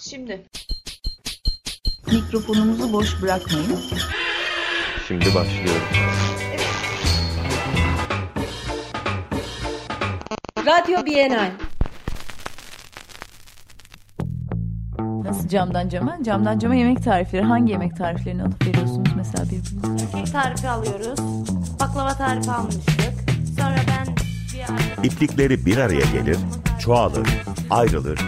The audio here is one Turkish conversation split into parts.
Şimdi. Mikrofonumuzu boş bırakmayın. Şimdi başlıyoruz. Radyo Bienal. Nasıl camdan cama? Camdan cama yemek tarifleri. Hangi yemek tariflerini alıp veriyorsunuz mesela birbirinize? Kek tarifi alıyoruz. Baklava tarifi almıştık. Sonra ben bir ara... İplikleri bir araya gelir, çoğalır, ayrılır,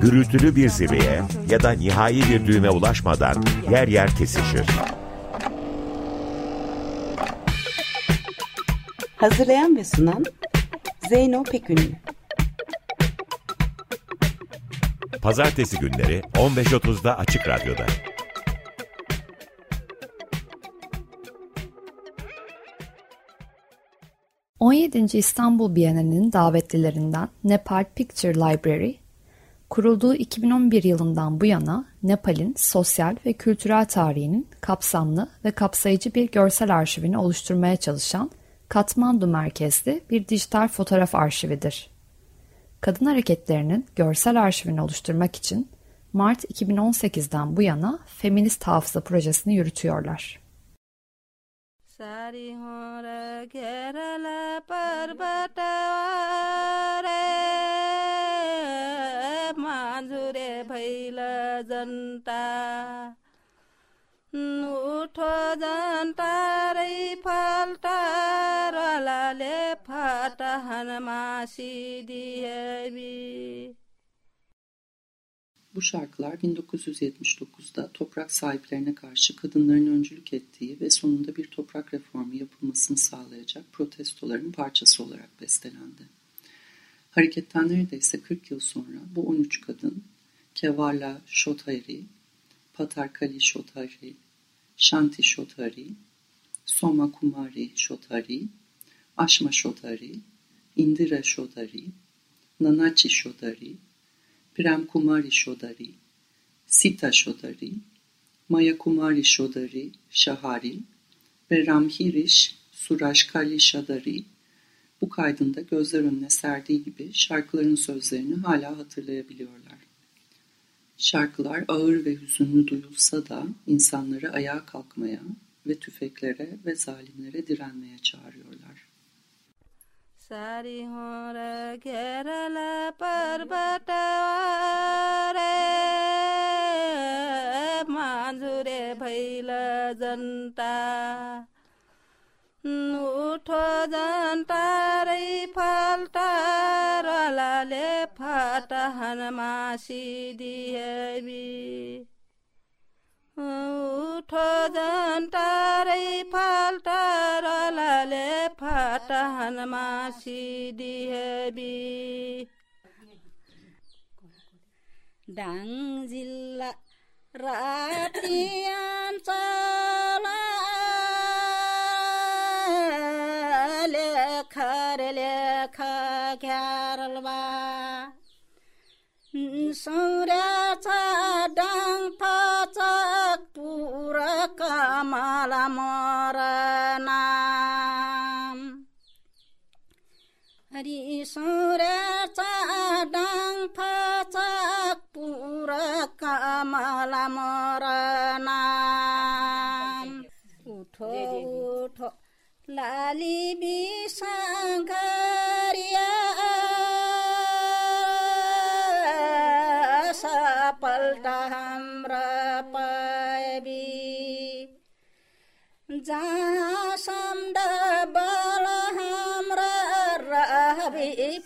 gürültülü bir zirveye ya da nihai bir düğüme ulaşmadan yer yer kesişir. Hazırlayan ve sunan Zeyno Pekünlü. Pazartesi günleri 15.30'da Açık Radyo'da. ...17. İstanbul Bienalinin davetlilerinden Nepal Picture Library, kurulduğu 2011 yılından bu yana Nepal'in sosyal ve kültürel tarihinin kapsamlı ve kapsayıcı bir görsel arşivini oluşturmaya çalışan Katmandu merkezli bir dijital fotoğraf arşividir. Kadın hareketlerinin görsel arşivini oluşturmak için Mart 2018'den bu yana Feminist Hafıza projesini yürütüyorlar. सारी là dân ta nụ thọ dân ta đây phật ta ra là lễ phật ta hàn ma si đi bi bu şarkılar 1979'da toprak sahiplerine karşı kadınların öncülük ettiği ve sonunda bir toprak reformu yapılmasını sağlayacak protestoların parçası olarak bestelendi. Hareketten neredeyse 40 yıl sonra bu 13 kadın Kevala Shotari, Patarkali Shotari, Shanti Shotari, Soma Kumari Shotari, Ashma Shotari, Indira Shotari, Nanachi Shotari, Prem Kumari Shodari, Sita Shodari, Maya Kumari Shodari Shahari ve Ramhirish Surashkali Shadari bu kaydında gözler önüne serdiği gibi şarkıların sözlerini hala hatırlayabiliyorlar. Şarkılar ağır ve hüzünlü duyulsa da insanları ayağa kalkmaya ve tüfeklere ve zalimlere direnmeye çağırıyorlar. Sari hora kerala parbatavare manzure bhaila janta utho janta टहनमासी दिएबी उठो जन्टारै फाल्टारलाले फाटहनमासी दिहेबी डाङ जिल्ला राति सौर्याचा डाङ फचक पुर कमला मरना हरि सौर्याचा डाङ फचक पुर कमला मरना उठो उठो लाली बिसाङ्गरिया रहबिप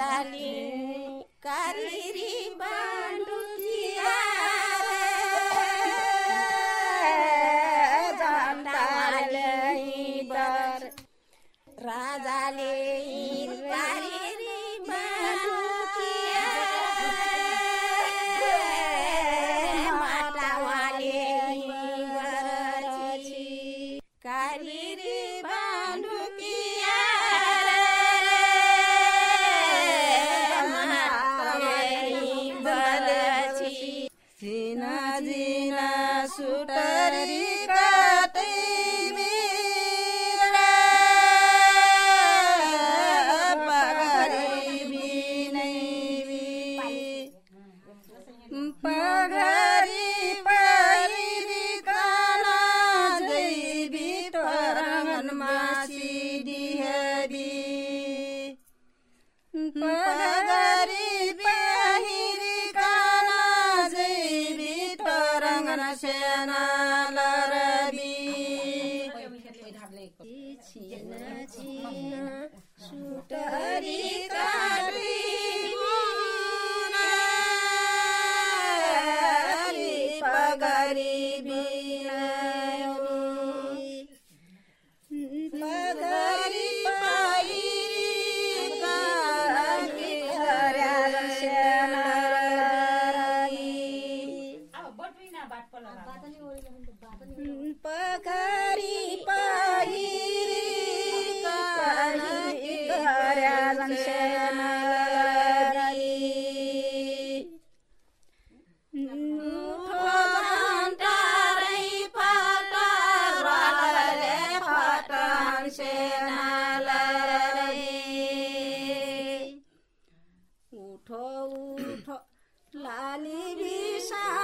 Casalinho, Cariri. লালি বিষা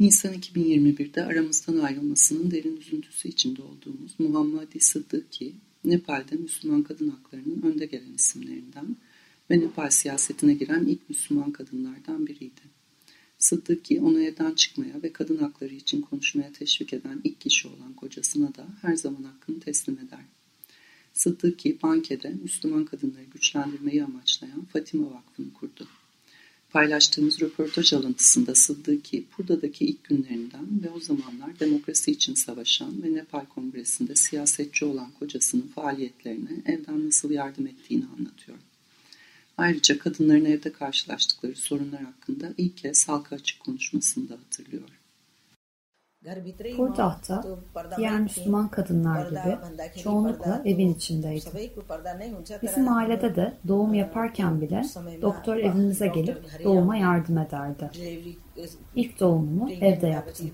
Nisan 2021'de aramızdan ayrılmasının derin üzüntüsü içinde olduğumuz Muhammadi Sıddıki, Nepal'de Müslüman kadın haklarının önde gelen isimlerinden ve Nepal siyasetine giren ilk Müslüman kadınlardan biriydi. Sıddıki onu evden çıkmaya ve kadın hakları için konuşmaya teşvik eden ilk kişi olan kocasına da her zaman hakkını teslim eder. Sıddıki Banke'de Müslüman kadınları güçlendirmeyi amaçlayan Fatima Vakfı'nı kurdu. Paylaştığımız röportaj alıntısında Sıddıki, Purda'daki ilk günlerinden ve o zamanlar demokrasi için savaşan ve Nepal Kongresi'nde siyasetçi olan kocasının faaliyetlerine evden nasıl yardım ettiğini anlatıyor. Ayrıca kadınların evde karşılaştıkları sorunlar hakkında ilk kez halka açık konuşmasını da hatırlıyor. Purdah'ta diğer Müslüman kadınlar gibi çoğunlukla evin içindeydi. Bizim ailede de doğum yaparken bile doktor evimize gelip doğuma yardım ederdi. İlk doğumumu evde yaptım.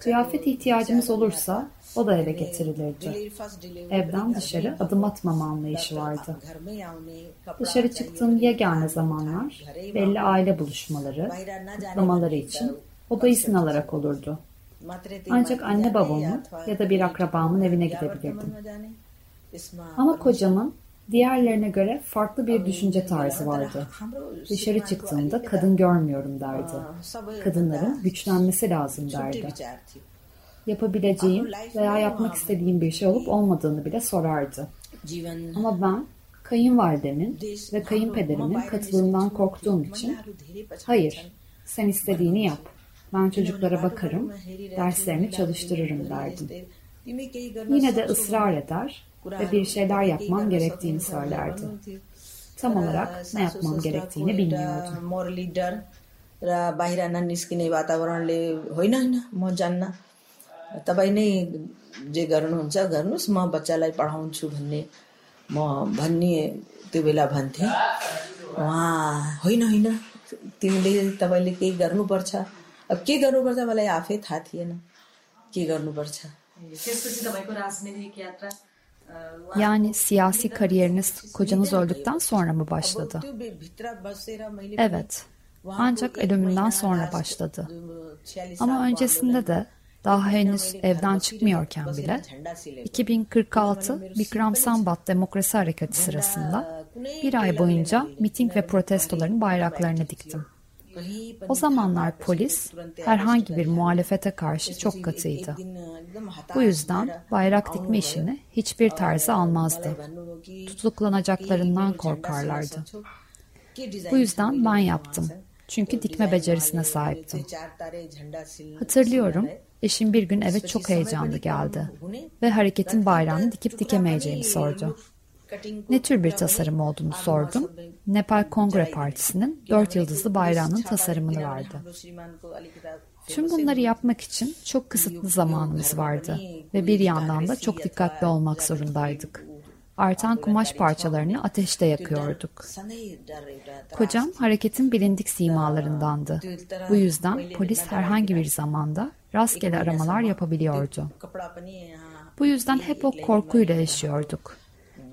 Kıyafet ihtiyacımız olursa o da eve getirilirdi. Evden dışarı adım atmama anlayışı vardı. Dışarı çıktığım yegane zamanlar belli aile buluşmaları, kutlamaları için oda izin alarak olurdu. Ancak anne babamın ya da bir akrabamın evine gidebilirdim. Ama kocamın diğerlerine göre farklı bir düşünce tarzı vardı. Dışarı çıktığımda kadın görmüyorum derdi. Kadınların güçlenmesi lazım derdi. Yapabileceğim veya yapmak istediğim bir şey olup olmadığını bile sorardı. Ama ben kayınvalidemin ve kayınpederimin katılımından korktuğum için hayır sen istediğini yap. Ben çocuklara bakarım, derslerini çalıştırırım derdim. Yine de ısrar eder ve bir şeyler yapmam gerektiğini söylerdi. Tam olarak ne yapmam gerektiğini bilmiyordum. र बाहिर ननिस्किने वातावरणले होइन होइन म जान्न तपाईँ नै जे गर्नुहुन्छ गर्नुहोस् म बच्चालाई पढाउँछु भन्ने म भन्ने त्यो बेला भन्थे उहाँ होइन होइन तिमीले तपाईँले केही गर्नुपर्छ अब के गर्नुपर्छ मलाई आफै थाहा थिएन के गर्नुपर्छ त्यसपछि तपाईँको राजनैतिक यात्रा Yani siyasi kariyeriniz kocanız öldükten sonra mı başladı? Evet. Ancak ölümünden sonra başladı. Ama öncesinde de daha henüz evden çıkmıyorken bile 2046 Bikram Sambat Demokrasi Harekatı sırasında bir ay boyunca miting ve protestoların bayraklarını diktim. O zamanlar polis herhangi bir muhalefete karşı çok katıydı. Bu yüzden bayrak dikme işini hiçbir tarzı almazdı. Tutuklanacaklarından korkarlardı. Bu yüzden ben yaptım. Çünkü dikme becerisine sahiptim. Hatırlıyorum, eşim bir gün eve çok heyecanlı geldi ve hareketin bayrağını dikip dikemeyeceğimi sordu. Ne tür bir tasarım olduğunu sordum. Nepal Kongre Partisi'nin dört yıldızlı bayrağının tasarımını verdi. Tüm bunları yapmak için çok kısıtlı zamanımız vardı ve bir yandan da çok dikkatli olmak zorundaydık. Artan kumaş parçalarını ateşte yakıyorduk. Kocam hareketin bilindik simalarındandı. Bu yüzden polis herhangi bir zamanda rastgele aramalar yapabiliyordu. Bu yüzden hep o korkuyla yaşıyorduk.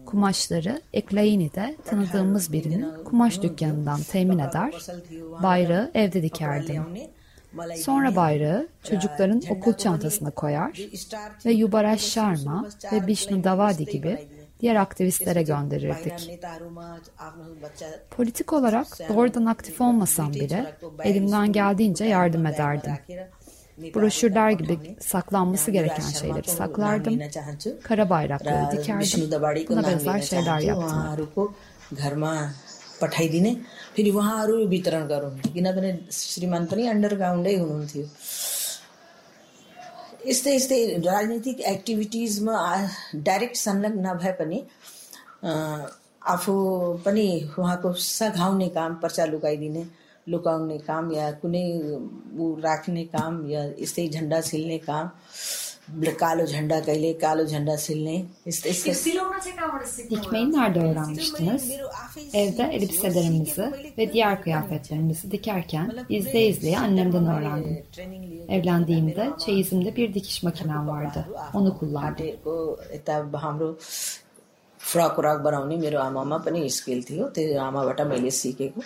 Kumaşları Eklayini'de tanıdığımız birinin kumaş dükkanından temin eder, bayrağı evde dikerdim. Sonra bayrağı çocukların okul çantasına koyar ve Yubarash Sharma ve Bishnu Davadi gibi diğer aktivistlere gönderirdik. Politik olarak doğrudan aktif olmasam bile elimden geldiğince yardım ederdim. Broşürler gibi saklanması gereken şeyleri saklardım. Kara bayrakları dikerdim. Buna benzer şeyler yaptım. पठाइदिने फेरि उहाँहरू वितरण गराउनुहुन्थ्यो किनभने श्रीमान पनि अन्डरग्राउन्डै हुनुहुन्थ्यो यस्तै यस्तै राजनीतिक एक्टिभिटिजमा डाइरेक्ट संलग्न नभए पनि आफू पनि उहाँको सघाउने काम पर्चा लुकाइदिने लुकाउने काम या कुनै ऊ राख्ने काम या यस्तै झन्डा सिल्ने काम कालो झन्डा कहिले कालो झन्डा सिल्ने यस्तै Dikmeyi nerede öğrenmiştiniz? Evde elbiselerimizi ve diğer kıyafetlerimizi dikerken izle izleye annemden öğrendim. Evlendiğimde çeyizimde bir dikiş makinem vardı. Onu kullandım. Frock व्रक बनाउने मेरो आमामा पनि स्किल थियो त्यो आमाबाट मैले सिकेको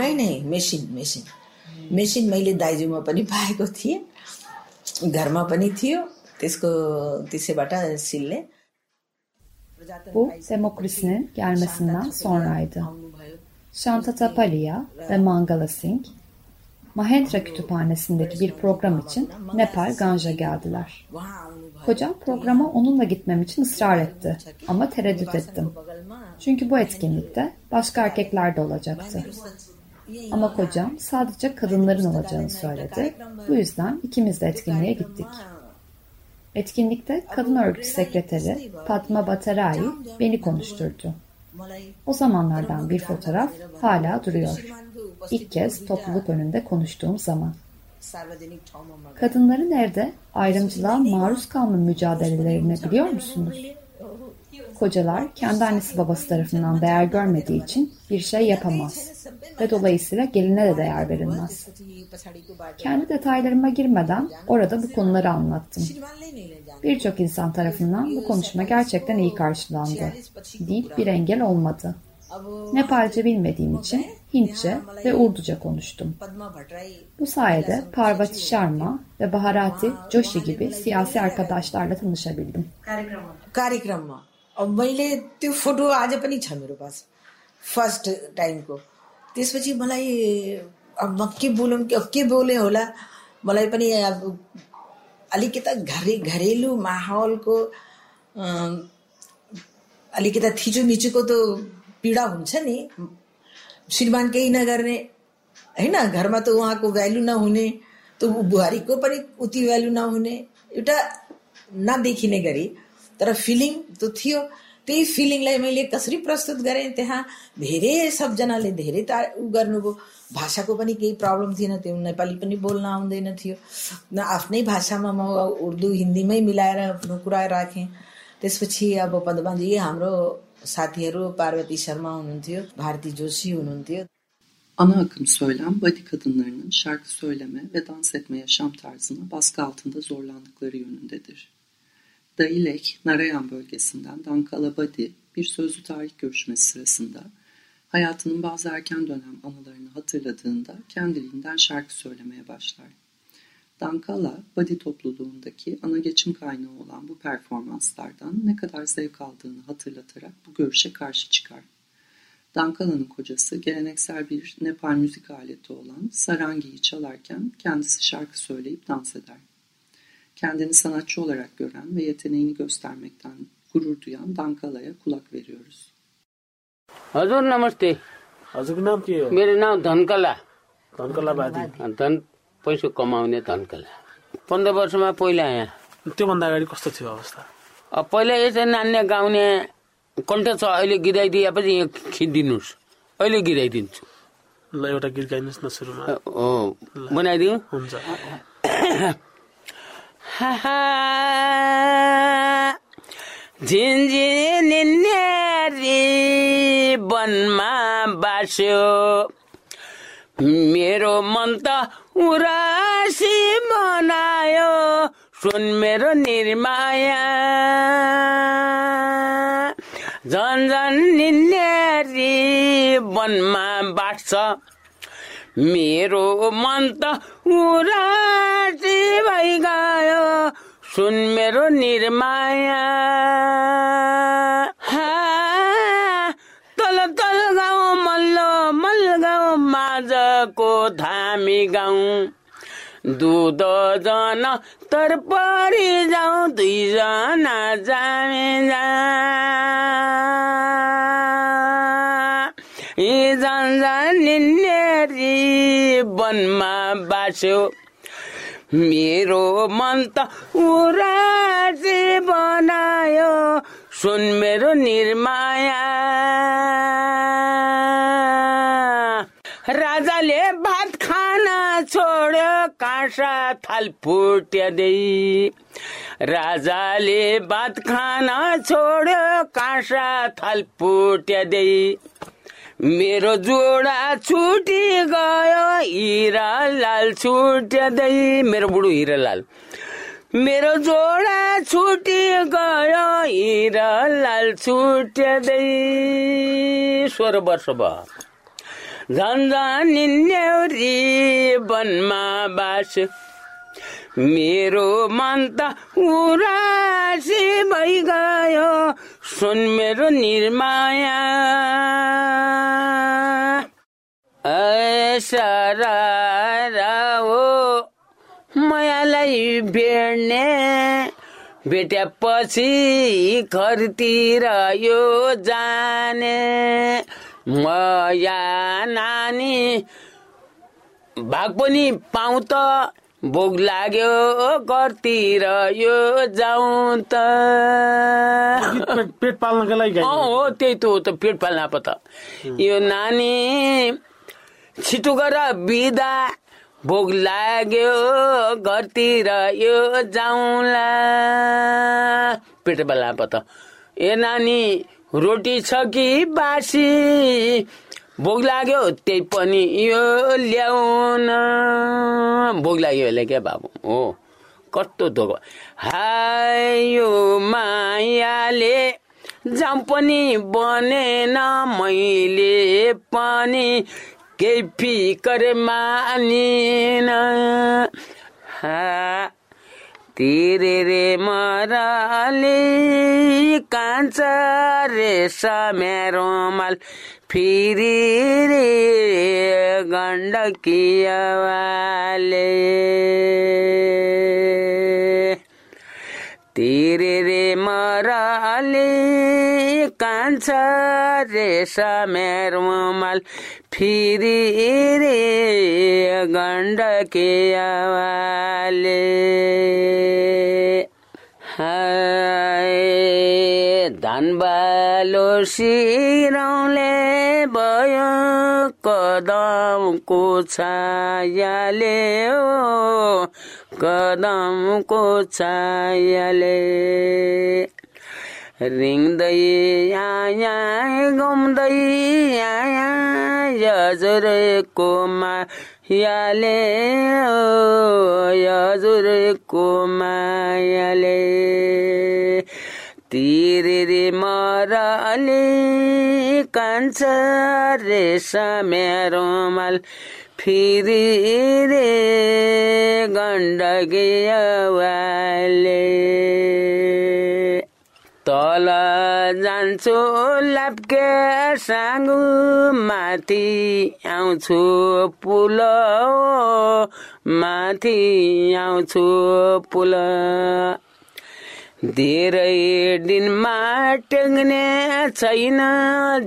नै नै मेसिन मेसिन मेसिन मैले दाइजोमा पनि पाएको थिएँ घरमा पनि थियो त्यसको त्यसैबाट सिल्ने Bu demokrasinin gelmesinden sonraydı. Shantatapalia ve Mangala Singh, Mahendra Kütüphanesi'ndeki bir program için Nepal Ganja geldiler. Kocam programa onunla gitmem için ısrar etti ama tereddüt ettim. Çünkü bu etkinlikte başka erkekler de olacaktı. Ama kocam sadece kadınların olacağını söyledi. Bu yüzden ikimiz de etkinliğe gittik. Etkinlikte kadın örgütü sekreteri Padma Batarai beni konuşturdu. O zamanlardan bir fotoğraf hala duruyor. İlk kez topluluk önünde konuştuğum zaman. Kadınları nerede? Ayrımcılığa maruz kalma mücadelelerini biliyor musunuz? Kocalar kendi annesi babası tarafından değer görmediği için bir şey yapamaz ve dolayısıyla geline de değer verilmez. Kendi detaylarıma girmeden orada bu konuları anlattım. Birçok insan tarafından bu konuşma gerçekten iyi karşılandı deyip bir engel olmadı. Nepalce bilmediğim için Hintçe ve Urduca konuştum. Bu sayede Parvati Sharma ve Bharati Joshi gibi siyasi arkadaşlarla tanışabildim. अब मैले त्यो त्यसपछि मलाई अब म के बोलौँ के बोले होला मलाई पनि अब अलिकता घरे घरेलु माहौलको अलिकता थिचोमिचोको त पीडा हुन्छ नि। श्रीमान केही नगर्ने होइन घरमा त उहाँको भ्यालु नहुने त बुहारीको पनि उति भ्यालु नहुने एउटा नदेखिने गरी तर फिलिङ त थियो। त्यही फिलिङलाई मैले कसरी प्रस्तुत गरेँ त्यहाँ धेरै सबजनाले धेरै त उ गर्नुभयो। भाषाको पनि केही प्रब्लम थिएन त्यो नेपाली पनि बोल्न आउँदैन थियो। न आफ्नै भाषामा म उर्दू हिन्दीमै मिलाएर आफ्नो कुरा राखेँ। त्यसपछि अब पद्माजी हाम्रो साथीहरू पार्वती शर्मा हुनुहुन्थ्यो भारती जोशी हुनुहुन्थ्यो Ana akım söylem, Badi kadınlarının şarkı söyleme ve dans etme yaşam tarzına baskı altında zorlandıkları yönündedir. Dailek, Narayan bölgesinden Dankala Badi bir sözlü tarih görüşmesi sırasında hayatının bazı erken dönem anılarını hatırladığında kendiliğinden şarkı söylemeye başlar. Dankala, body topluluğundaki ana geçim kaynağı olan bu performanslardan ne kadar zevk aldığını hatırlatarak bu görüşe karşı çıkar. Dankala'nın kocası geleneksel bir Nepal müzik aleti olan sarangiyi çalarken kendisi şarkı söyleyip dans eder. Kendini sanatçı olarak gören ve yeteneğini göstermekten gurur duyan Dankala'ya kulak veriyoruz. Hazır namaste. Hazır nam ki? Benim nam Dankala. Dankala Badi. Dan पैसा कमाउने धनकला। पन्ध्र वर्षमा पहिला यहाँ त्योभन्दा अगाडि कस्तो थियो अवस्था? अब पहिला यसरी नान्ने गाउने कन्ठ छ अहिले गिराइदिएपछि यहाँ खिचिदिनुहोस् अहिले गिराइदिन्छु। ल एउटा गीत गाइनुहोस् न सुरुमा। हो। बनाइदिउँ? हुन्छ। झिन्झिन्यारी वनमा बास्यो। मेरो मन त उरासी बनायो सुन मेरो निर्माया। झन् झन् निन्यारी वनमा बाँच्छ। मेरो मन त उरासी भइगयो सुन मेरो निर्माया हा, तल तल गाउँ मल्लो मल्ल माझको धामी गाउँ। दुध जन तर परि जाउँ दुईजना जामे जा। वनमा बास्यो। मेरो मन त उरासी बनायो सुन मेरो निर्माया। राजाले भात खान छोड्यो काँसा थाल फुट्यादै राजाले भात खान छोड्यो काँसा थाल फुट्यादै मेरो जोडा छुटी गयो हिरा लाल छुट्यादै मेरो बुढो हिरा लाल। मेरो जोडा छुटी गयो हिरा लाल छुट्यादै सोह्र वर्ष भयो झन् झन् वनमा बास मेरो मन त उरासी भइगयो सुन मेरो निर्माया सारा हो मायालाई भेट्ने भेटेपछि घरतिर यो जाने मया नानी भाग पनि पाउँ त। भोग लाग्यो घरतिर यो जाउँ त। पेट पाल्नका लागि हो त्यही त हो त पेट पाल्न पो त। यो नानी छिटो गर बिदा। भोक लाग्यो घरतिर यो जाउँला। पेट बेला पत ए नानी रोटी छ कि बासी? भोक लाग्यो त्यही पनि यो ल्याउन। भोक लाग्यो होला क्या बाबु? हो कस्तो धोको। हाय मायाले जाउँ पनि बनेन मैले पनि केही फिकर मानिन। हा तिरे रे मराले कान्छ रेशमे रुमाल फिरी रे गण्डकियावाले। तिरे रे मराले कान्छ रेशमे रुमाल फिरी रे गण्डकियावाले हाय धानबालो सिरौले भयो कदमको छायाले ओ कदमको छायाले रिङ्दै आया घुम्दै आया। हजुरकोमा याले हजुरको मायाले। तिरिरी मरले कान्छ रेस मेरो माल फिरि रे गण्डकी वाले तल जान्छु लाप्के साङ्गु माथि आउँछु पुल माथि आउँछु पुल। धेरै दिनमा टेङ्ने छैन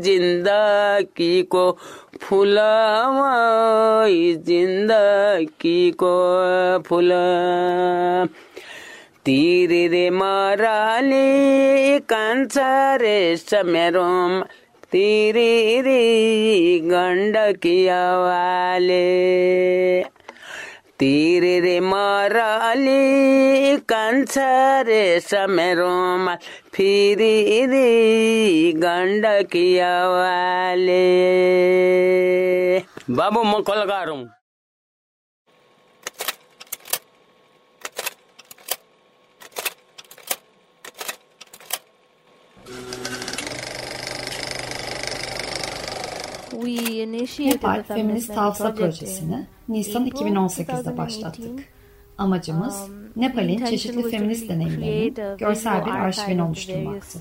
जिन्दगीको फुल जिन्दगीको फुल। तिरिरे मराले कान्छ रे समेरोम। तिरिरे रे तिरिरे मरले कान्छा रे समेरोम। फिरि रे आवाले बाबु म कलकार हुँ Nepal the Feminist Tavsa Projesi'ni Nisan 2018'de başlattık. Amacımız Nepal'in çeşitli feminist deneyimlerinin görsel bir arşivini oluşturmaktı.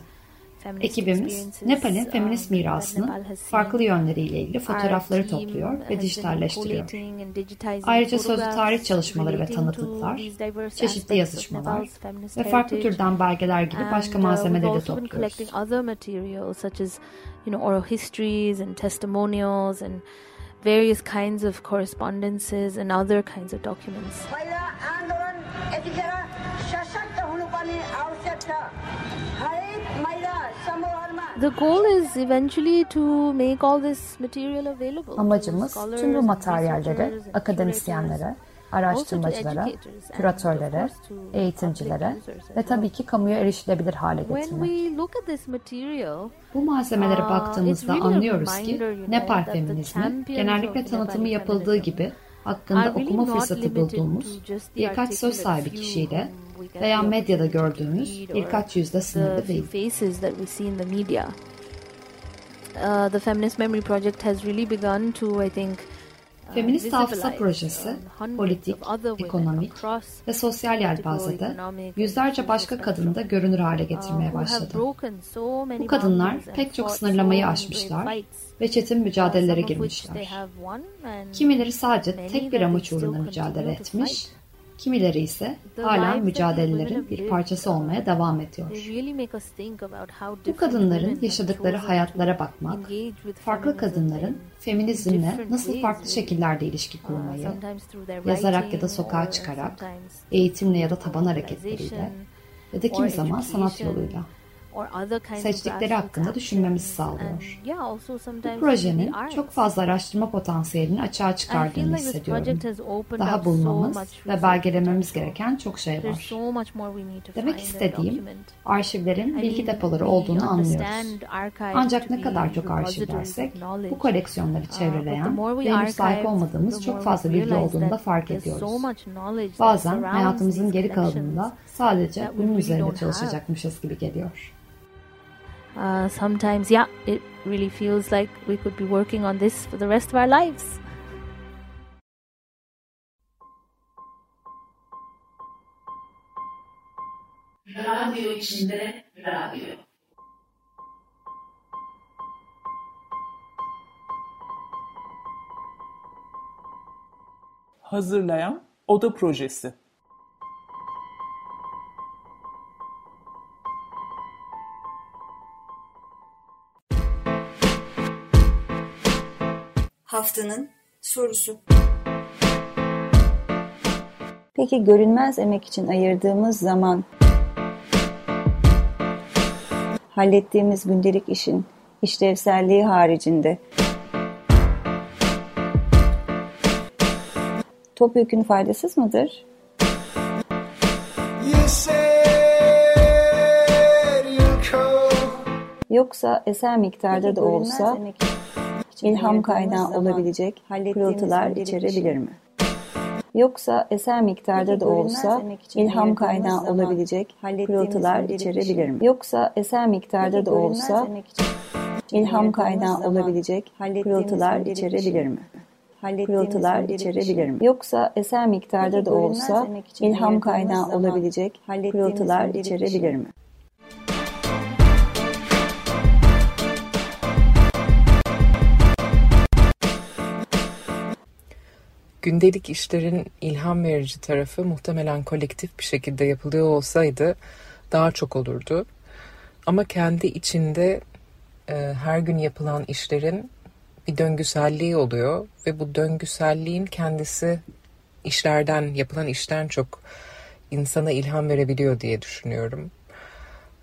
Ekibimiz Nepal'in feminist mirasının farklı yönleriyle ilgili fotoğrafları topluyor ve dijitalleştiriyor. Ayrıca sözlü tarih çalışmaları ve tanıklıklar, çeşitli yazışmalar ve farklı türden belgeler gibi başka malzemeleri de topluyoruz. other materials such as you know oral histories and testimonials and various kinds of correspondences and other kinds of documents. The goal is eventually to make all this material available. Amacımız tüm bu materyalleri akademisyenlere, araştırmacılara, küratörlere, eğitimcilere ve tabii ki kamuya erişilebilir hale When getirmek. we look at this material, Bu malzemelere uh, baktığımızda anlıyoruz ki Nepal feminizmi genellikle tanıtımı yapıldığı gibi hakkında okuma fırsatı bulduğumuz birkaç söz sahibi kişiyle veya medyada gördüğümüz birkaç yüzde sınırlı değil. Uh, the Feminist Memory Project has really begun to, I think, Feminist Hafıza Projesi, um, politik, ekonomik ve sosyal yelpazede yüzlerce başka kadını da görünür hale uh, getirmeye başladı. Bu kadınlar pek çok sınırlamayı aşmışlar ve çetin uh, mücadelelere girmişler. Kimileri sadece tek bir amaç uğruna mücadele etmiş. Kimileri ise hala mücadelelerin bir parçası lived, olmaya devam ediyor. Bu kadınların yaşadıkları hayatlara bakmak, farklı kadınların in feminizmle nasıl farklı şekillerde ilişki Uh, kurmayı, through their yazarak ya da sokağa çıkarak, eğitimle ya da taban hareketleriyle ya da kimi zaman sanat yoluyla. Seçtikleri hakkında düşünmemizi sağlıyor. Bu projenin çok fazla araştırma potansiyelini açığa çıkardığını hissediyorum. Daha bulmamız ve belgelememiz gereken çok şey var. Demek istediğim, arşivlerin bilgi depoları olduğunu anlıyoruz. Ancak ne kadar çok arşivlersek, bu koleksiyonları çevreleyen ve henüz sahip olmadığımız çok fazla bilgi olduğunu da fark ediyoruz. Bazen hayatımızın geri kalanında sadece bunun üzerinde çalışacakmışız gibi geliyor. Uh, sometimes, yeah, it really feels like we could be working on this for the rest of our lives. Radyo içinde radyo. Hazırlayan Oda Projesi Haftanın sorusu. Peki görünmez emek için ayırdığımız zaman hallettiğimiz gündelik işin işlevselliği haricinde topyekün faydasız mıdır? Yoksa eser miktarda da olsa ilham kaynağı olabilecek pırıltılar içerebilir mi? Yoksa eser miktarda da olsa ilham kaynağı olabilecek pırıltılar içerebilir mi? Yoksa eser miktarda da olsa ilham kaynağı olabilecek pırıltılar içerebilir mi? Pırıltılar içerebilir mi? Yoksa eser miktarda da olsa ilham kaynağı olabilecek pırıltılar içerebilir mi? Gündelik işlerin ilham verici tarafı muhtemelen kolektif bir şekilde yapılıyor olsaydı daha çok olurdu. Ama kendi içinde e, her gün yapılan işlerin bir döngüselliği oluyor ve bu döngüselliğin kendisi işlerden, yapılan işten çok insana ilham verebiliyor diye düşünüyorum.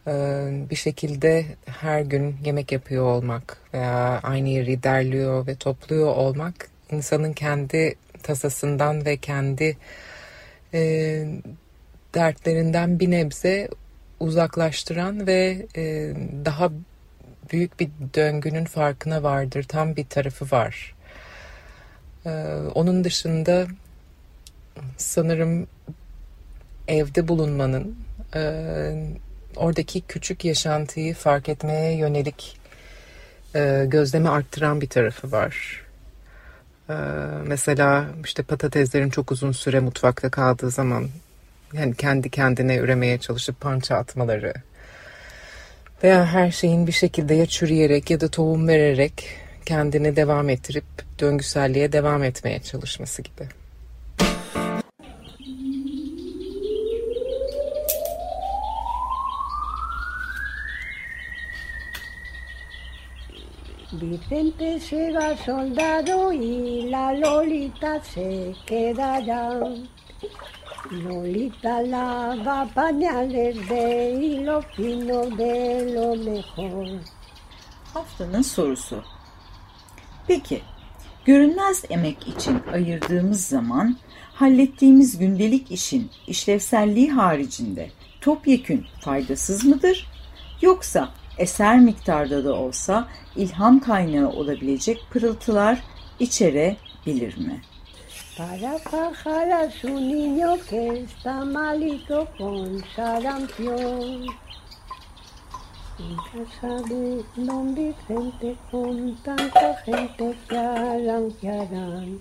Ee, bir şekilde her gün yemek yapıyor olmak veya aynı yeri derliyor ve topluyor olmak insanın kendi tasasından ve kendi e, dertlerinden bir nebze uzaklaştıran ve e, daha büyük bir döngünün farkına vardır. Tam bir tarafı var. E, onun dışında sanırım evde bulunmanın e, oradaki küçük yaşantıyı fark etmeye yönelik e, gözlemi arttıran bir tarafı var. Ee, mesela işte patateslerin çok uzun süre mutfakta kaldığı zaman yani kendi kendine üremeye çalışıp pança atmaları veya her şeyin bir şekilde ya çürüyerek ya da tohum vererek kendini devam ettirip döngüselliğe devam etmeye çalışması gibi. Vicente se va soldado y la Lolita se quedará. Lolita lava pañales de hilo fino de lo mejor. Haftanın sorusu. Peki, görünmez emek için ayırdığımız zaman hallettiğimiz gündelik işin işlevselliği haricinde topyekün faydasız mıdır? Yoksa eser miktarda da olsa ilham kaynağı olabilecek pırıltılar içerebilir mi? Para bajar a su niño que está malito con sarampión. En casa de don Vicente con tanta gente que harán, que harán.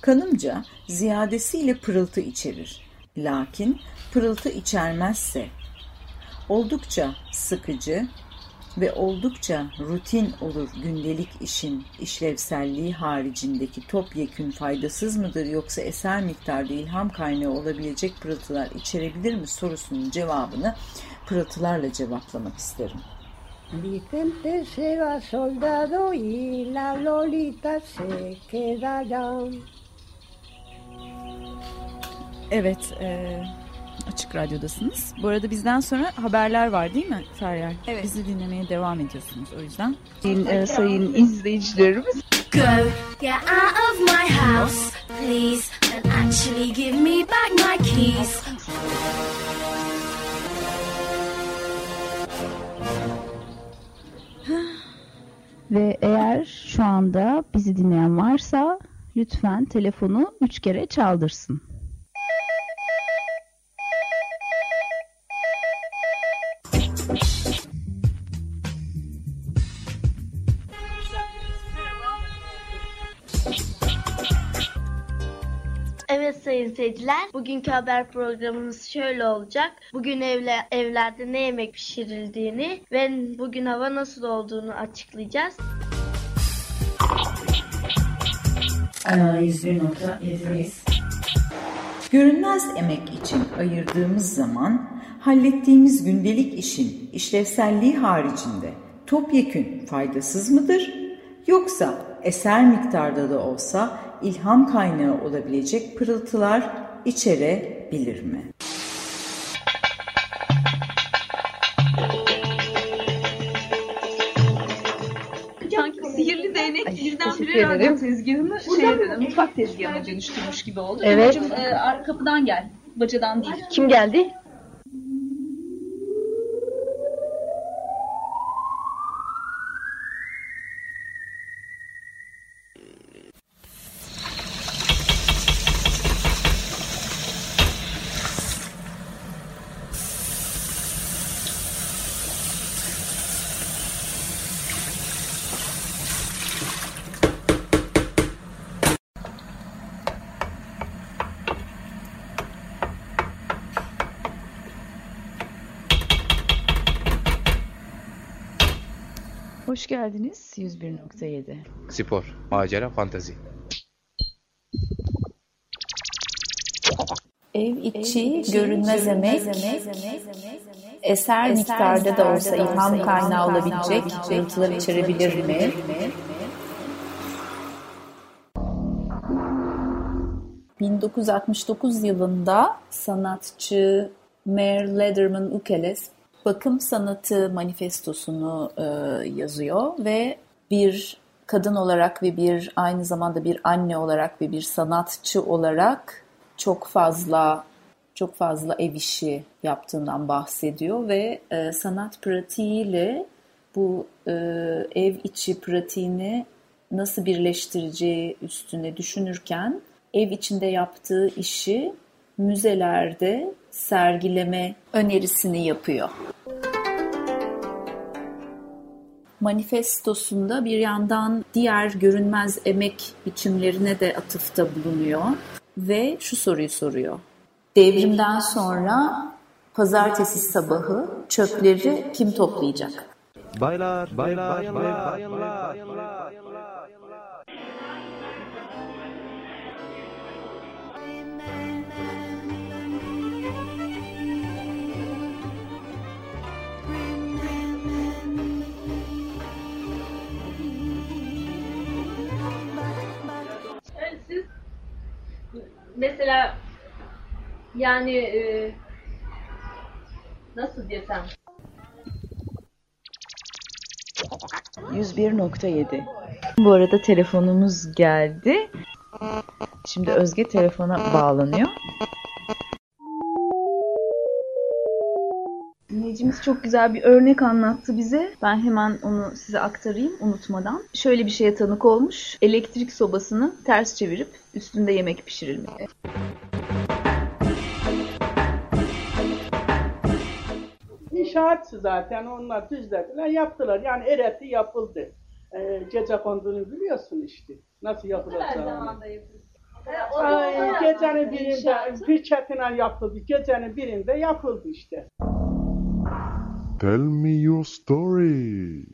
Kanımca ziyadesiyle pırıltı içerir. Lakin pırıltı içermezse oldukça sıkıcı ve oldukça rutin olur gündelik işin işlevselliği haricindeki topyekün faydasız mıdır yoksa eser miktarda ilham kaynağı olabilecek pırıltılar içerebilir mi sorusunun cevabını pırıltılarla cevaplamak isterim. Vicente se va soldado y la Lolita se quedará. Evet, e, Açık Radyo'dasınız. Bu arada bizden sonra haberler var değil mi Feryal? Evet. Bizi dinlemeye devam ediyorsunuz o yüzden. Sayın, e, sayın izleyicilerimiz. Go, get out of my house, please, and actually give me back my keys. Ve eğer şu anda bizi dinleyen varsa lütfen telefonu üç kere çaldırsın. Sayın seyirciler, bugünkü haber programımız şöyle olacak. Bugün evle, evlerde ne yemek pişirildiğini ve bugün hava nasıl olduğunu açıklayacağız. Analiz 1.7'deyiz. Görünmez emek için ayırdığımız zaman hallettiğimiz gündelik işin işlevselliği haricinde topyekün faydasız mıdır? Yoksa eser miktarda da olsa ilham kaynağı olabilecek pırıltılar içerebilir mi? Teşekkür ederim. tezgahını şey, mutfak tezgahına dönüştürmüş gibi oldu. Evet. Babacığım, e, arka kapıdan gel. Bacadan değil. Kim geldi? Hoş geldiniz 101.7. Spor, macera, fantazi. Ev içi görünmez emek, eser miktarda da olsa ilham kaynağı olabilecek pırıltılar içerebilir mi? ...1969 yılında sanatçı Mare Lederman Ukeles bakım sanatı manifestosunu e, yazıyor ve bir kadın olarak ve bir aynı zamanda bir anne olarak ve bir sanatçı olarak çok fazla çok fazla ev işi yaptığından bahsediyor ve e, sanat pratiğiyle bu e, ev içi pratiğini nasıl birleştireceği üstüne düşünürken ev içinde yaptığı işi müzelerde sergileme önerisini yapıyor. Manifestosunda bir yandan diğer görünmez emek biçimlerine de atıfta bulunuyor ve şu soruyu soruyor. Devrimden sonra pazartesi sabahı çöpleri kim toplayacak? Baylar, baylar, baylar, baylar. Yani mesela yani e, nasıl desem 101.7. Bu arada telefonumuz geldi. Şimdi Özge telefona bağlanıyor. Dinleyicimiz çok güzel bir örnek anlattı bize. Ben hemen onu size aktarayım unutmadan. Şöyle bir şeye tanık olmuş. Elektrik sobasını ters çevirip üstünde yemek pişirilmeye. İnşaatçı zaten onlar düzlediler, yaptılar. Yani eretti yapıldı. Ee, gece konduğunu biliyorsun işte. Nasıl yapılacağını. Ay, gecenin birinde bir çetine yapıldı. Gecenin birinde yapıldı işte. Tell me your story.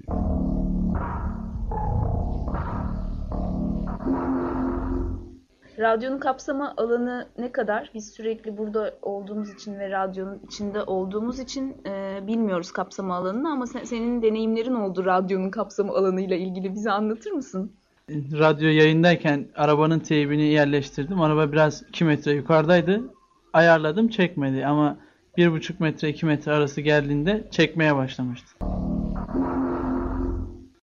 Radyonun kapsama alanı ne kadar? Biz sürekli burada olduğumuz için ve radyonun içinde olduğumuz için e, bilmiyoruz kapsama alanını ama sen- senin deneyimlerin oldu radyonun kapsama alanıyla ilgili bize anlatır mısın? radyo yayındayken arabanın teybini yerleştirdim. Araba biraz 2 metre yukarıdaydı. ayarladım çekmedi ama bir buçuk metre iki metre arası geldiğinde çekmeye başlamıştı.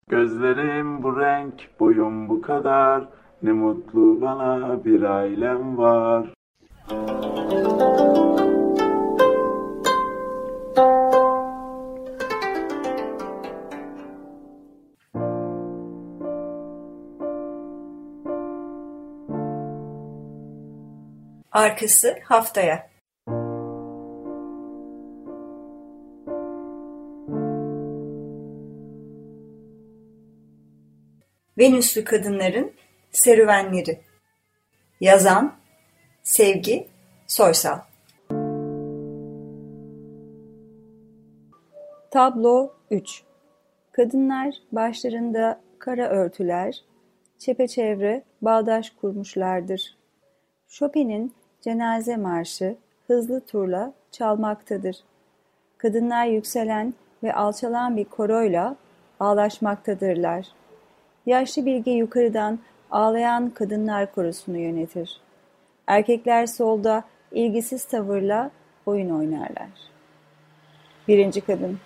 Gözlerim bu renk, boyum bu kadar. Ne mutlu bana bir ailem var. Arkası haftaya. Venüslü kadınların serüvenleri. Yazan Sevgi Soysal. Tablo 3 Kadınlar başlarında kara örtüler, çepeçevre bağdaş kurmuşlardır. Chopin'in cenaze marşı hızlı turla çalmaktadır. Kadınlar yükselen ve alçalan bir koroyla ağlaşmaktadırlar. Yaşlı bilge yukarıdan ağlayan kadınlar korusunu yönetir. Erkekler solda ilgisiz tavırla oyun oynarlar. Birinci kadın.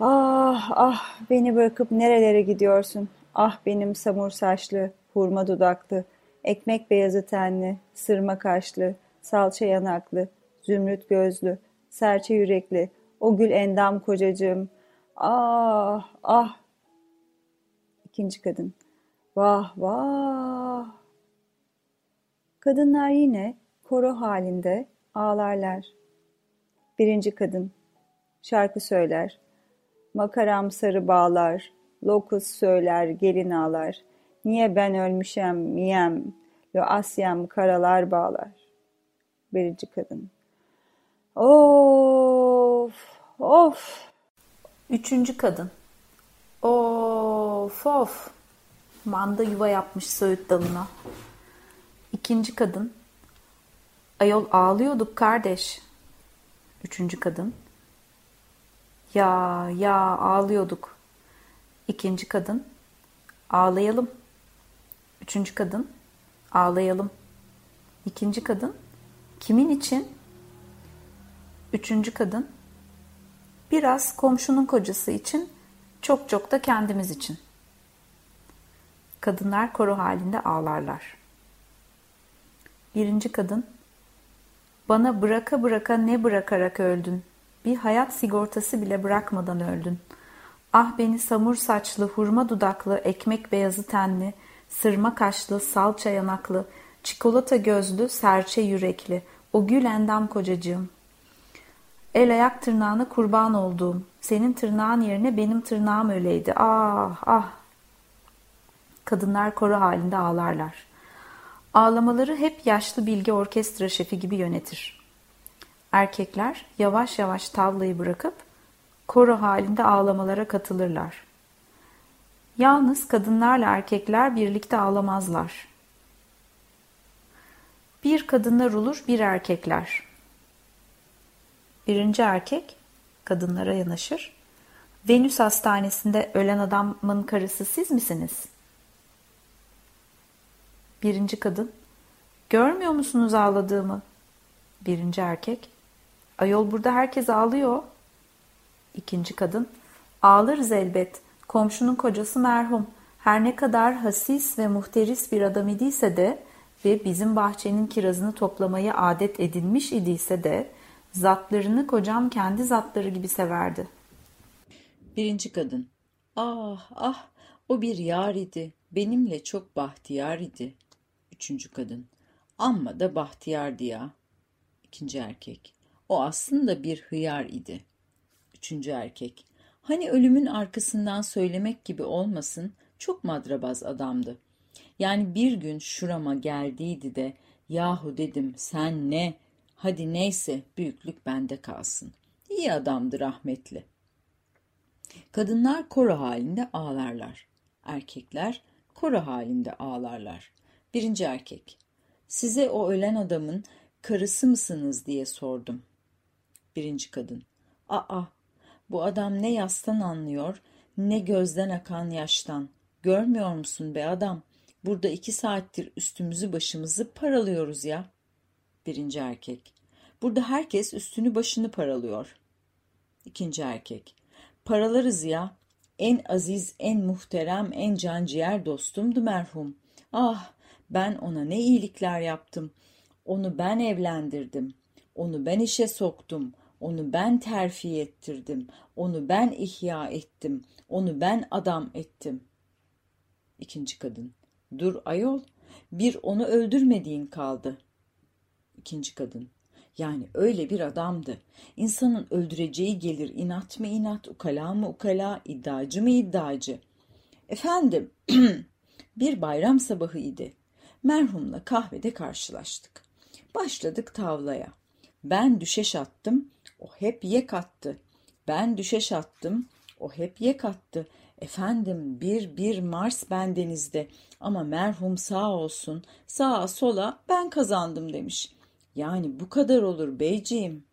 Ah ah beni bırakıp nerelere gidiyorsun? Ah benim samur saçlı, hurma dudaklı, ekmek beyazı tenli, sırma kaşlı, salça yanaklı, zümrüt gözlü, serçe yürekli, o gül endam kocacığım. Ah ah. İkinci kadın. Vah vah. Kadınlar yine koro halinde ağlarlar. Birinci kadın. Şarkı söyler. Makaram sarı bağlar. Lokus söyler gelin ağlar. Niye ben ölmüşem miyem. Lo asyam karalar bağlar. Birinci kadın. Of of. Üçüncü kadın. Of of. Manda yuva yapmış söğüt dalına. İkinci kadın. Ayol ağlıyorduk kardeş. Üçüncü kadın. Ya ya ağlıyorduk. İkinci kadın. Ağlayalım. Üçüncü kadın. Ağlayalım. İkinci kadın. Kimin için? Üçüncü kadın. Biraz komşunun kocası için, çok çok da kendimiz için. Kadınlar koro halinde ağlarlar. Birinci kadın. Bana bıraka bıraka ne bırakarak öldün. Bir hayat sigortası bile bırakmadan öldün. Ah beni samur saçlı, hurma dudaklı, ekmek beyazı tenli, sırma kaşlı, salça yanaklı, çikolata gözlü, serçe yürekli, o gül endam kocacığım. El ayak tırnağına kurban olduğum, senin tırnağın yerine benim tırnağım öyleydi. Ah ah. Kadınlar koro halinde ağlarlar. Ağlamaları hep yaşlı bilgi orkestra şefi gibi yönetir. Erkekler yavaş yavaş tavlayı bırakıp koro halinde ağlamalara katılırlar. Yalnız kadınlarla erkekler birlikte ağlamazlar. Bir kadınlar olur, bir erkekler. Birinci erkek kadınlara yanaşır. Venüs hastanesinde ölen adamın karısı siz misiniz? Birinci kadın. Görmüyor musunuz ağladığımı? Birinci erkek. Ayol burada herkes ağlıyor. İkinci kadın. Ağlarız elbet. Komşunun kocası merhum. Her ne kadar hasis ve muhteris bir adam idiyse de ve bizim bahçenin kirazını toplamayı adet edinmiş idiyse de zatlarını kocam kendi zatları gibi severdi. Birinci kadın. Ah ah o bir yar idi. Benimle çok bahtiyar idi. Üçüncü kadın. Amma da bahtiyardı ya. İkinci erkek. O aslında bir hıyar idi. Üçüncü erkek. Hani ölümün arkasından söylemek gibi olmasın çok madrabaz adamdı. Yani bir gün şurama geldiydi de yahu dedim sen ne? Hadi neyse büyüklük bende kalsın. İyi adamdı rahmetli. Kadınlar koro halinde ağlarlar. Erkekler koro halinde ağlarlar. Birinci erkek. Size o ölen adamın karısı mısınız diye sordum. Birinci kadın. Aa, bu adam ne yastan anlıyor, ne gözden akan yaştan. Görmüyor musun be adam? Burada iki saattir üstümüzü başımızı paralıyoruz ya. Birinci erkek. Burada herkes üstünü başını paralıyor. İkinci erkek. Paralarız ya. En aziz, en muhterem, en canciğer dostumdu merhum. Ah, ben ona ne iyilikler yaptım. Onu ben evlendirdim. Onu ben işe soktum. Onu ben terfi ettirdim. Onu ben ihya ettim. Onu ben adam ettim. İkinci kadın. Dur ayol. Bir onu öldürmediğin kaldı. İkinci kadın. Yani öyle bir adamdı. İnsanın öldüreceği gelir inat mı inat, ukala mı ukala, iddiacı mı iddiacı. Efendim, bir bayram sabahı idi. Merhumla kahvede karşılaştık. Başladık tavlaya. Ben düşeş attım, o hep yek attı. Ben düşeş attım, o hep yek attı. Efendim bir bir Mars bendenizde ama merhum sağ olsun sağa sola ben kazandım demiş. Yani bu kadar olur beyciğim.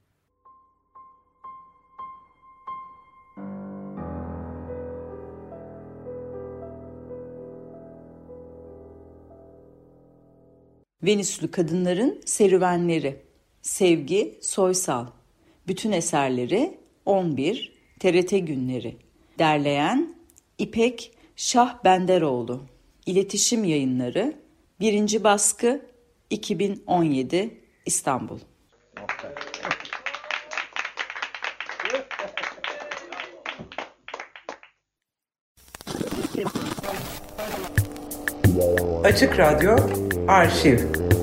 Venüslü Kadınların Serüvenleri. Sevgi Soysal. Bütün eserleri 11 TRT Günleri. Derleyen İpek Şah Benderoğlu İletişim Yayınları. 1. Baskı 2017 İstanbul. Açık Radyo Arşiv Düşten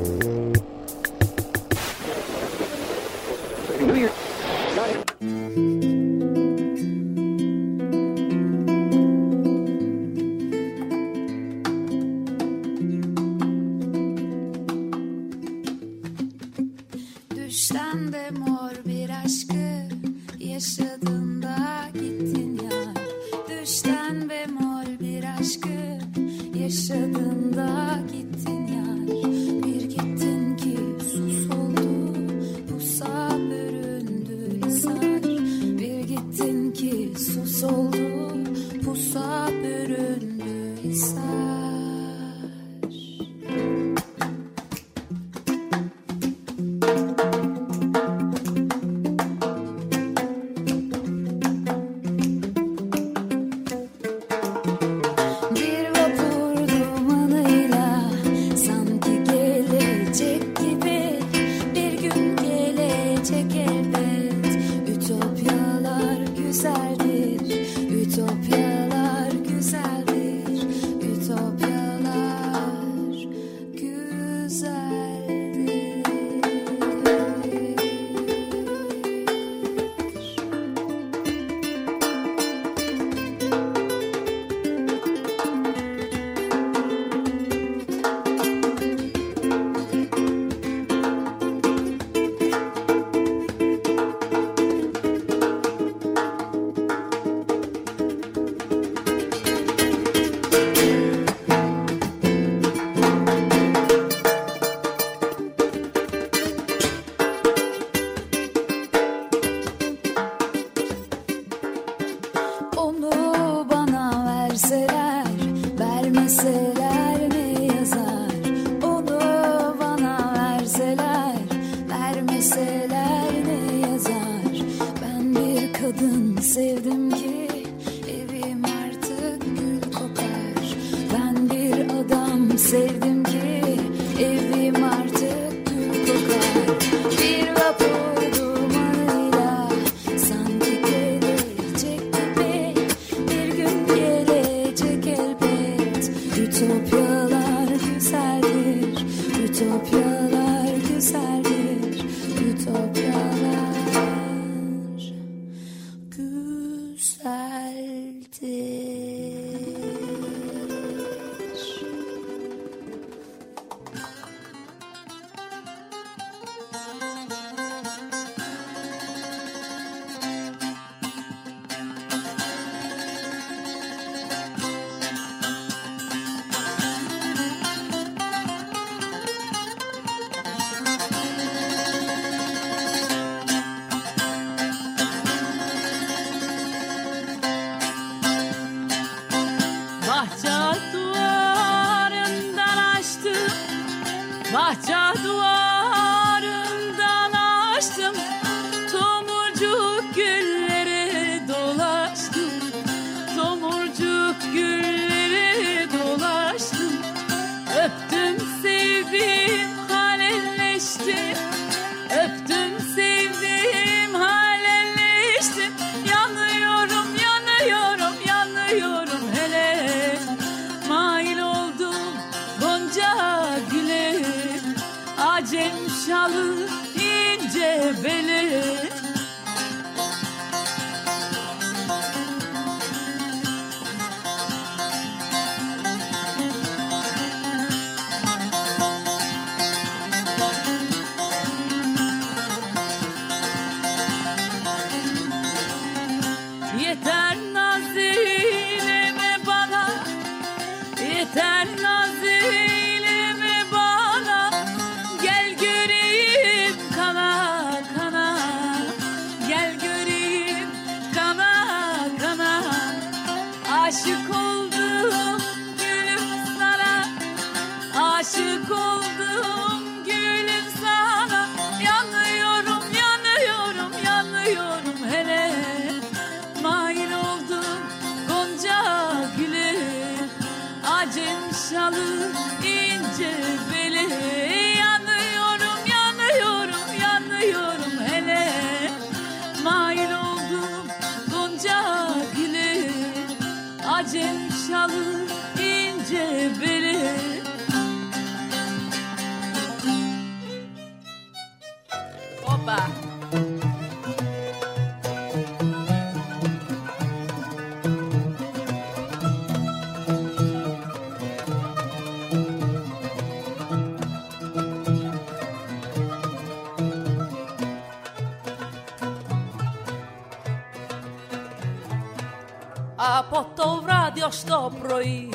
Από το βράδυ ως το πρωί.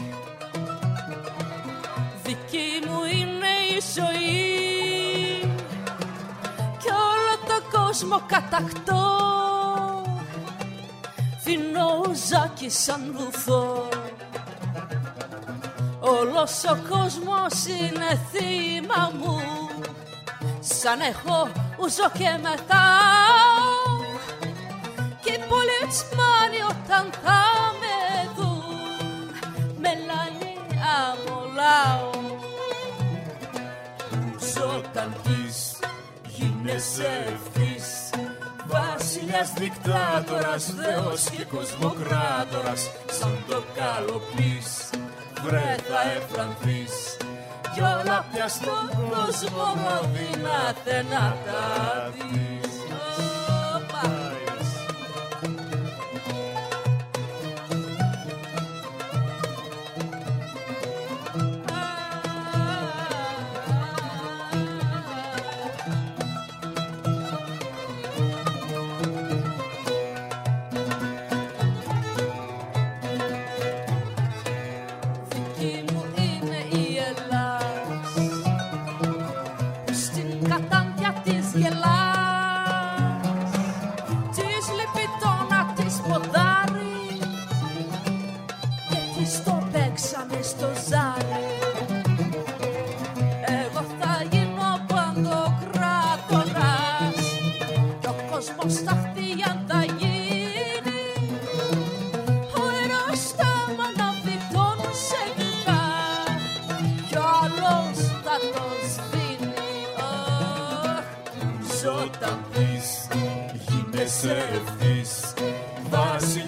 Δική μου είναι η ζωή. Κι όλο το κόσμο κατακτώ. Φινόζακι σαν βουθό. Όλος ο κόσμος είναι θύμα μου. Σαν έχω ούζω και μεθάω Και οι πολιτσμάνοι όταν θα γίνεσαι ευθύς Βασιλιάς δικτάτορας, θεός και κοσμοκράτορας Σαν το καλοπείς, βρε θα εφρανθείς Κι όλα πια στον κόσμο ρόδινα δεν να τα δεις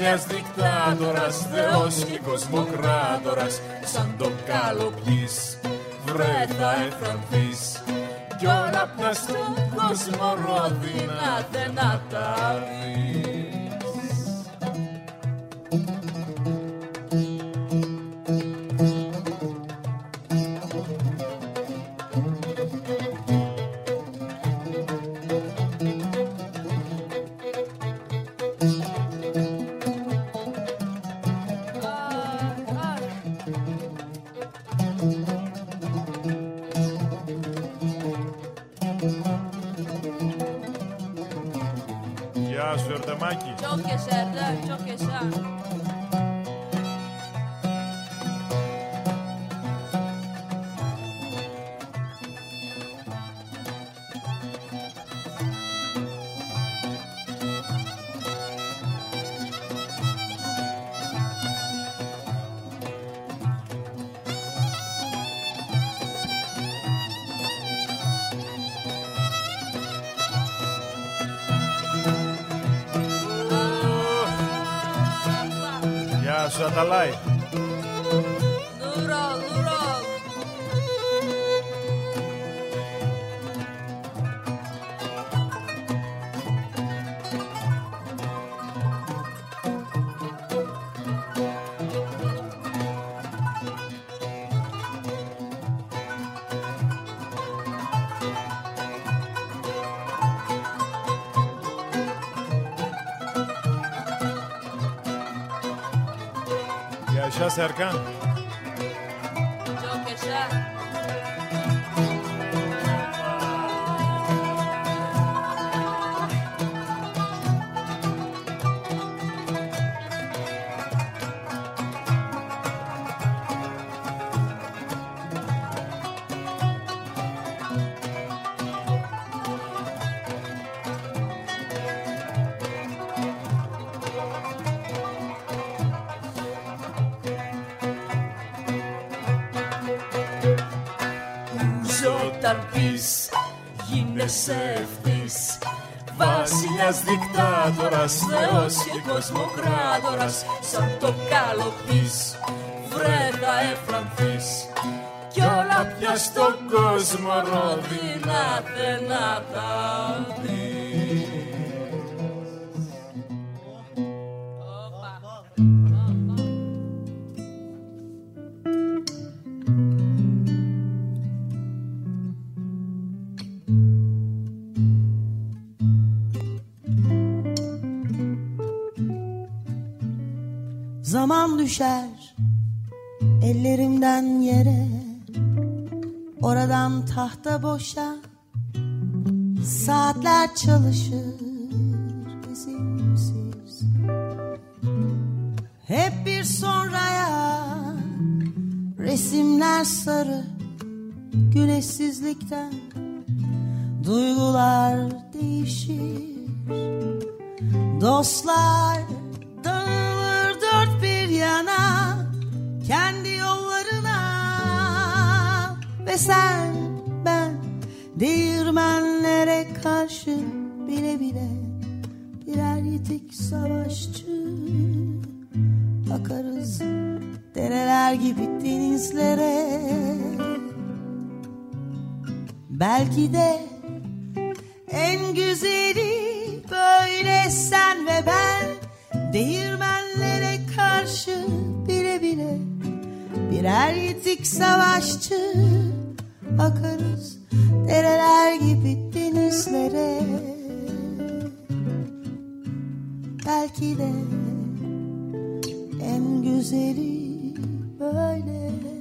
Βασιλιάς δικτάτορας, θεός και κοσμοκράτορας Σαν τον καλοπείς, βρε θα εφρανθείς Κι όλα πια στον κόσμο ρόδινα δεν να τα δεις Ya se arcan. Βασιλιάς δικτάτορας, θεός και κοσμοκράτορας Σαν το καλοπής βρε θα εφρανθείς Κι όλα πια στον κόσμο ρόδινα δεν να τα tahta boşa Saatler çalışır izinsiz Hep bir sonraya Resimler sarı Güneşsizlikten Duygular değişir. Dostlar dağılır dört bir yana Kendi yollarına Ve sen Değirmenlere karşı bile bile Birer yitik savaşçı Akarız dereler gibi denizlere. Belki de en güzeli böyle sen ve ben Değirmenlere karşı bile bile Birer yitik savaşçı Akarız dereler gibi denizlere. Belki de en güzeli böyle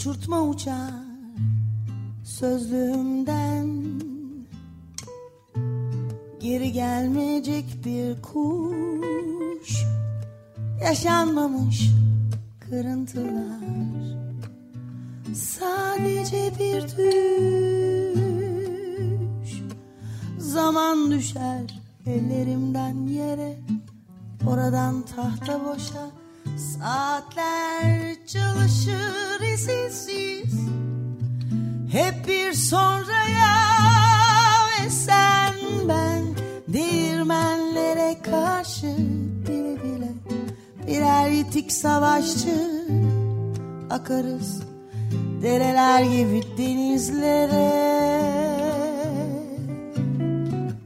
Uçurtma uçar sözlüğümden. Geri gelmeyecek bir kuş Yaşanmamış kırıntılar. Sadece bir düş Zaman düşer ellerimden yere Oradan tahta boşa Saatler çalışır izinsiz Hep bir sonraya ve sen ben Değirmenlere karşı bile bile Birer yitik savaşçı Akarız. Dereler gibi denizlere.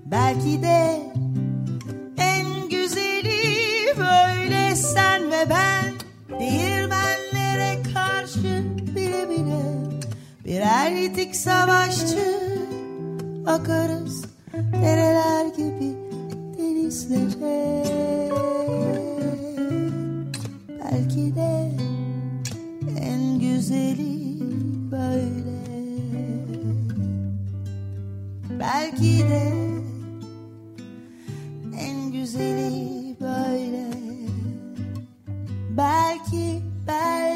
Belki de Dererdik savaşçı Akarız dereler gibi denizlere. Belki de en güzeli böyle. Belki de en güzeli böyle. Belki belki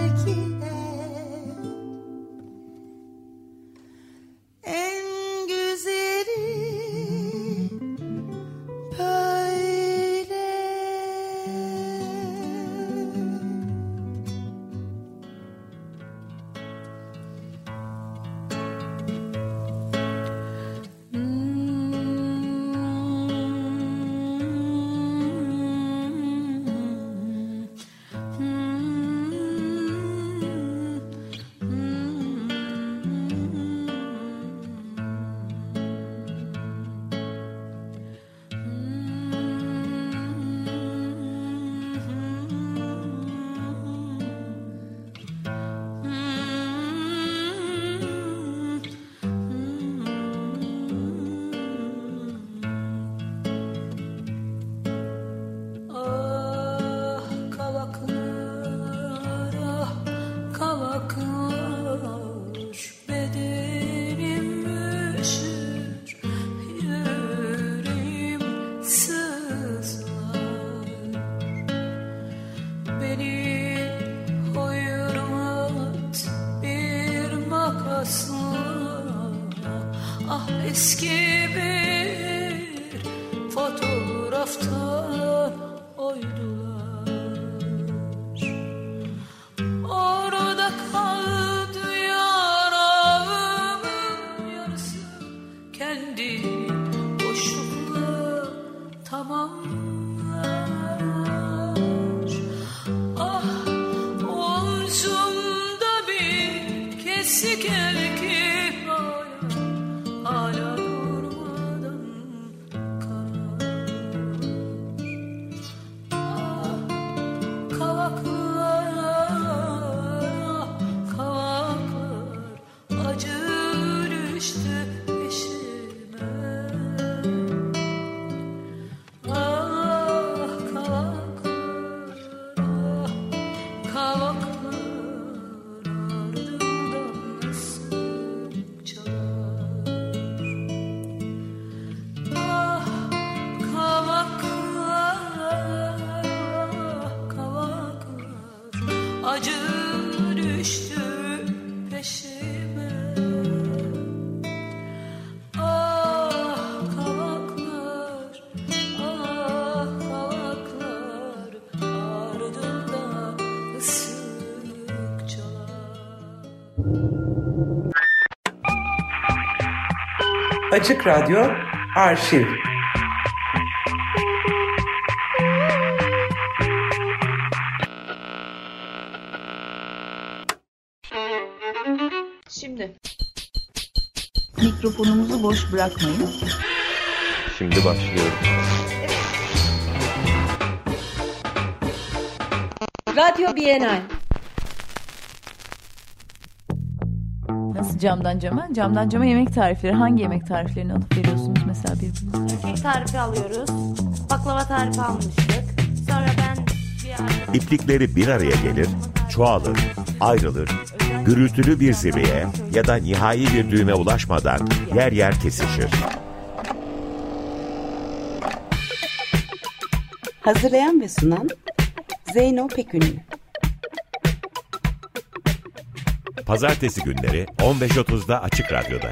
düştü Açık Radyo Arşiv Şimdi mikrofonumuzu boş bırakmayın. Şimdi başlıyorum. Radyo Bienal. Camdan cama? Camdan cama yemek tarifleri. Hangi yemek tariflerini alıp veriyorsunuz mesela birbirinize? Kek tarifi alıyoruz. Baklava tarifi almıştık. Sonra ben bir. İplikleri bir araya gelir, çoğalır, ayrılır, gürültülü bir zirveye ya da nihai bir düğüme ulaşmadan yer yer kesişir. Hazırlayan ve sunan Zeyno Pekünlü Pazartesi günleri 15.30'da Açık Radyo'da.